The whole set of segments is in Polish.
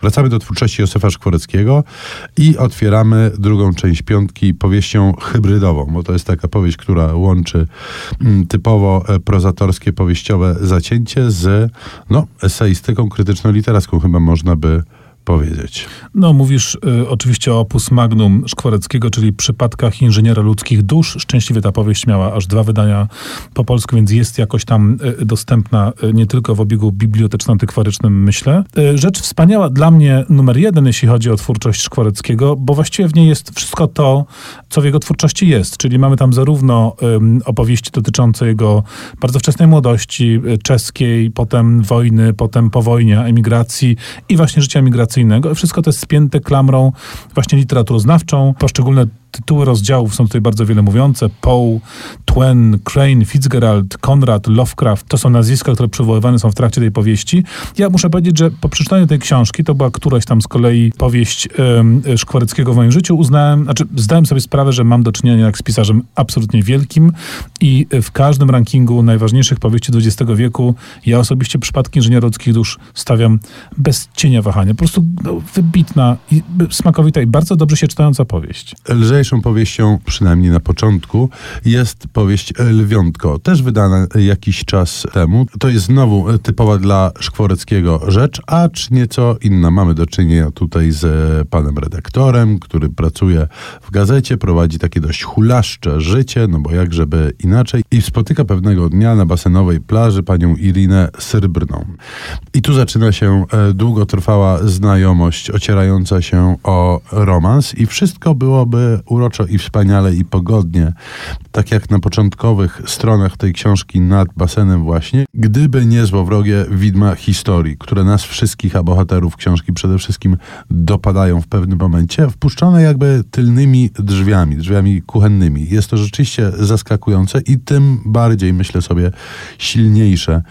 Wracamy do twórczości Józefa Szkworeckiego i otwieramy drugą część piątki powieścią hybrydową, bo to jest taka powieść, która łączy mm, typowo e, prozatorskie, powieściowe zacięcie z no, eseistyką krytyczno-literacką, chyba można by powiedzieć. No, mówisz y, oczywiście o opus magnum Szkwareckiego, czyli przypadkach inżyniera ludzkich dusz. Szczęśliwie ta powieść miała aż dwa wydania po polsku, więc jest jakoś tam y, dostępna y, nie tylko w obiegu biblioteczno-antykwarycznym, myślę. Y, rzecz wspaniała dla mnie numer jeden, jeśli chodzi o twórczość Szkwareckiego, bo właściwie w niej jest wszystko to, co w jego twórczości jest. Czyli mamy tam zarówno opowieści dotyczące jego bardzo wczesnej młodości, y, czeskiej, potem wojny, potem po wojnie, emigracji i właśnie życia emigracyjnego. Wszystko to jest spięte klamrą właśnie literaturoznawczą. Poszczególne tytuły rozdziałów są tutaj bardzo wiele mówiące. Poe, Twain, Crane, Fitzgerald, Conrad, Lovecraft to są nazwiska, które przywoływane są w trakcie tej powieści. Ja muszę powiedzieć, że po przeczytaniu tej książki, to była któraś tam z kolei powieść um, Szkwareckiego w moim życiu, uznałem, znaczy zdałem sobie sprawę, że mam do czynienia jak z pisarzem absolutnie wielkim i w każdym rankingu najważniejszych powieści XX wieku ja osobiście przypadki inżyniera ludzkich dusz stawiam bez cienia wahania. Po prostu no, wybitna, i smakowita i bardzo dobrze się czytająca powieść. Lżejszą powieścią, przynajmniej na początku, jest powieść Lwiątko, też wydana jakiś czas temu. To jest znowu typowa dla Szkworeckiego rzecz, acz nieco inna. Mamy do czynienia tutaj z panem redaktorem, który pracuje w gazecie, prowadzi takie dość hulaszcze życie, no bo jak żeby inaczej, i spotyka pewnego dnia na basenowej plaży panią Irinę Syrbrną. I tu zaczyna się e, długotrwała znajomość, ocierająca się o romans i wszystko byłoby uroczo i wspaniale i pogodnie, tak jak na początkowych stronach tej książki nad basenem właśnie, gdyby nie złowrogie widma historii, które nas wszystkich, a bohaterów książki przede wszystkim dopadają w pewnym momencie, wpuszczone jakby tylnymi drzwiami, drzwiami kuchennymi. Jest to rzeczywiście zaskakujące i tym bardziej, myślę sobie, silniejsze,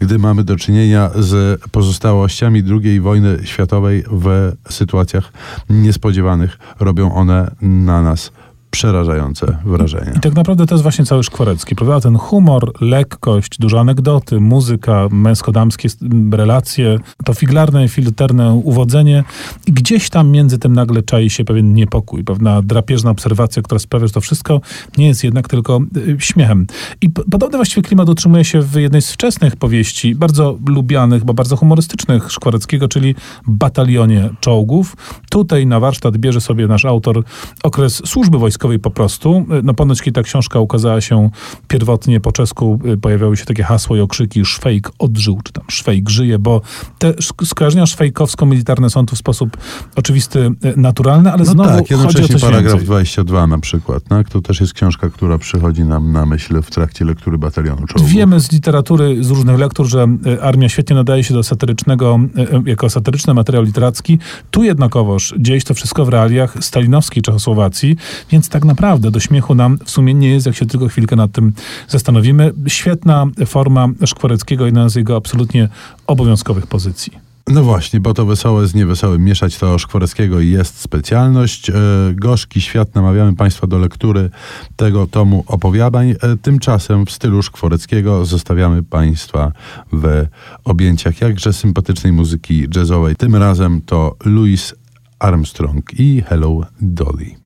gdy mamy do czynienia z pozostałościami II wojny światowej w sytuacjach niespodziewanych. Robią one na nas przerażające wrażenie. I tak naprawdę to jest właśnie cały Szkwarecki, prawda? Ten humor, lekkość, duże anegdoty, muzyka, męsko-damskie relacje, to figlarne, filterne uwodzenie i gdzieś tam między tym nagle czai się pewien niepokój, pewna drapieżna obserwacja, która sprawia, że to wszystko nie jest jednak tylko y, śmiechem. I podobny właściwie klimat utrzymuje się w jednej z wczesnych powieści, bardzo lubianych, bo bardzo humorystycznych Szkwareckiego, czyli Batalionie Czołgów. Tutaj na warsztat bierze sobie nasz autor okres służby wojskowej, po prostu. No ponoć, kiedy ta książka ukazała się pierwotnie po czesku, y, pojawiały się takie hasło i okrzyki Szwejk odżył, czy tam Szwejk żyje, bo te skojarzenia szwejkowsko-militarne są tu w sposób oczywisty y, naturalny, ale no znowu tak, chodzi o coś paragraf więcej. 22 na przykład, tak? to też jest książka, która przychodzi nam na myśl w trakcie lektury Batalionu Czołgów. Wiemy z literatury, z różnych lektur, że armia świetnie nadaje się do satyrycznego, jako satyryczny materiał literacki. Tu jednakowoż dzieje się to wszystko w realiach stalinowskiej Czechosłowacji, więc tak naprawdę do śmiechu nam w sumie nie jest, jak się tylko chwilkę nad tym zastanowimy. Świetna forma Szkwareckiego, jedna z jego absolutnie obowiązkowych pozycji. No właśnie, bo to wesołe z niewesołym mieszać to Szkwareckiego jest specjalność. E, gorzki świat, namawiamy Państwa do lektury tego tomu opowiadań. E, tymczasem w stylu Szkwareckiego zostawiamy Państwa w objęciach jakże sympatycznej muzyki jazzowej. Tym razem to Louis Armstrong i Hello Dolly.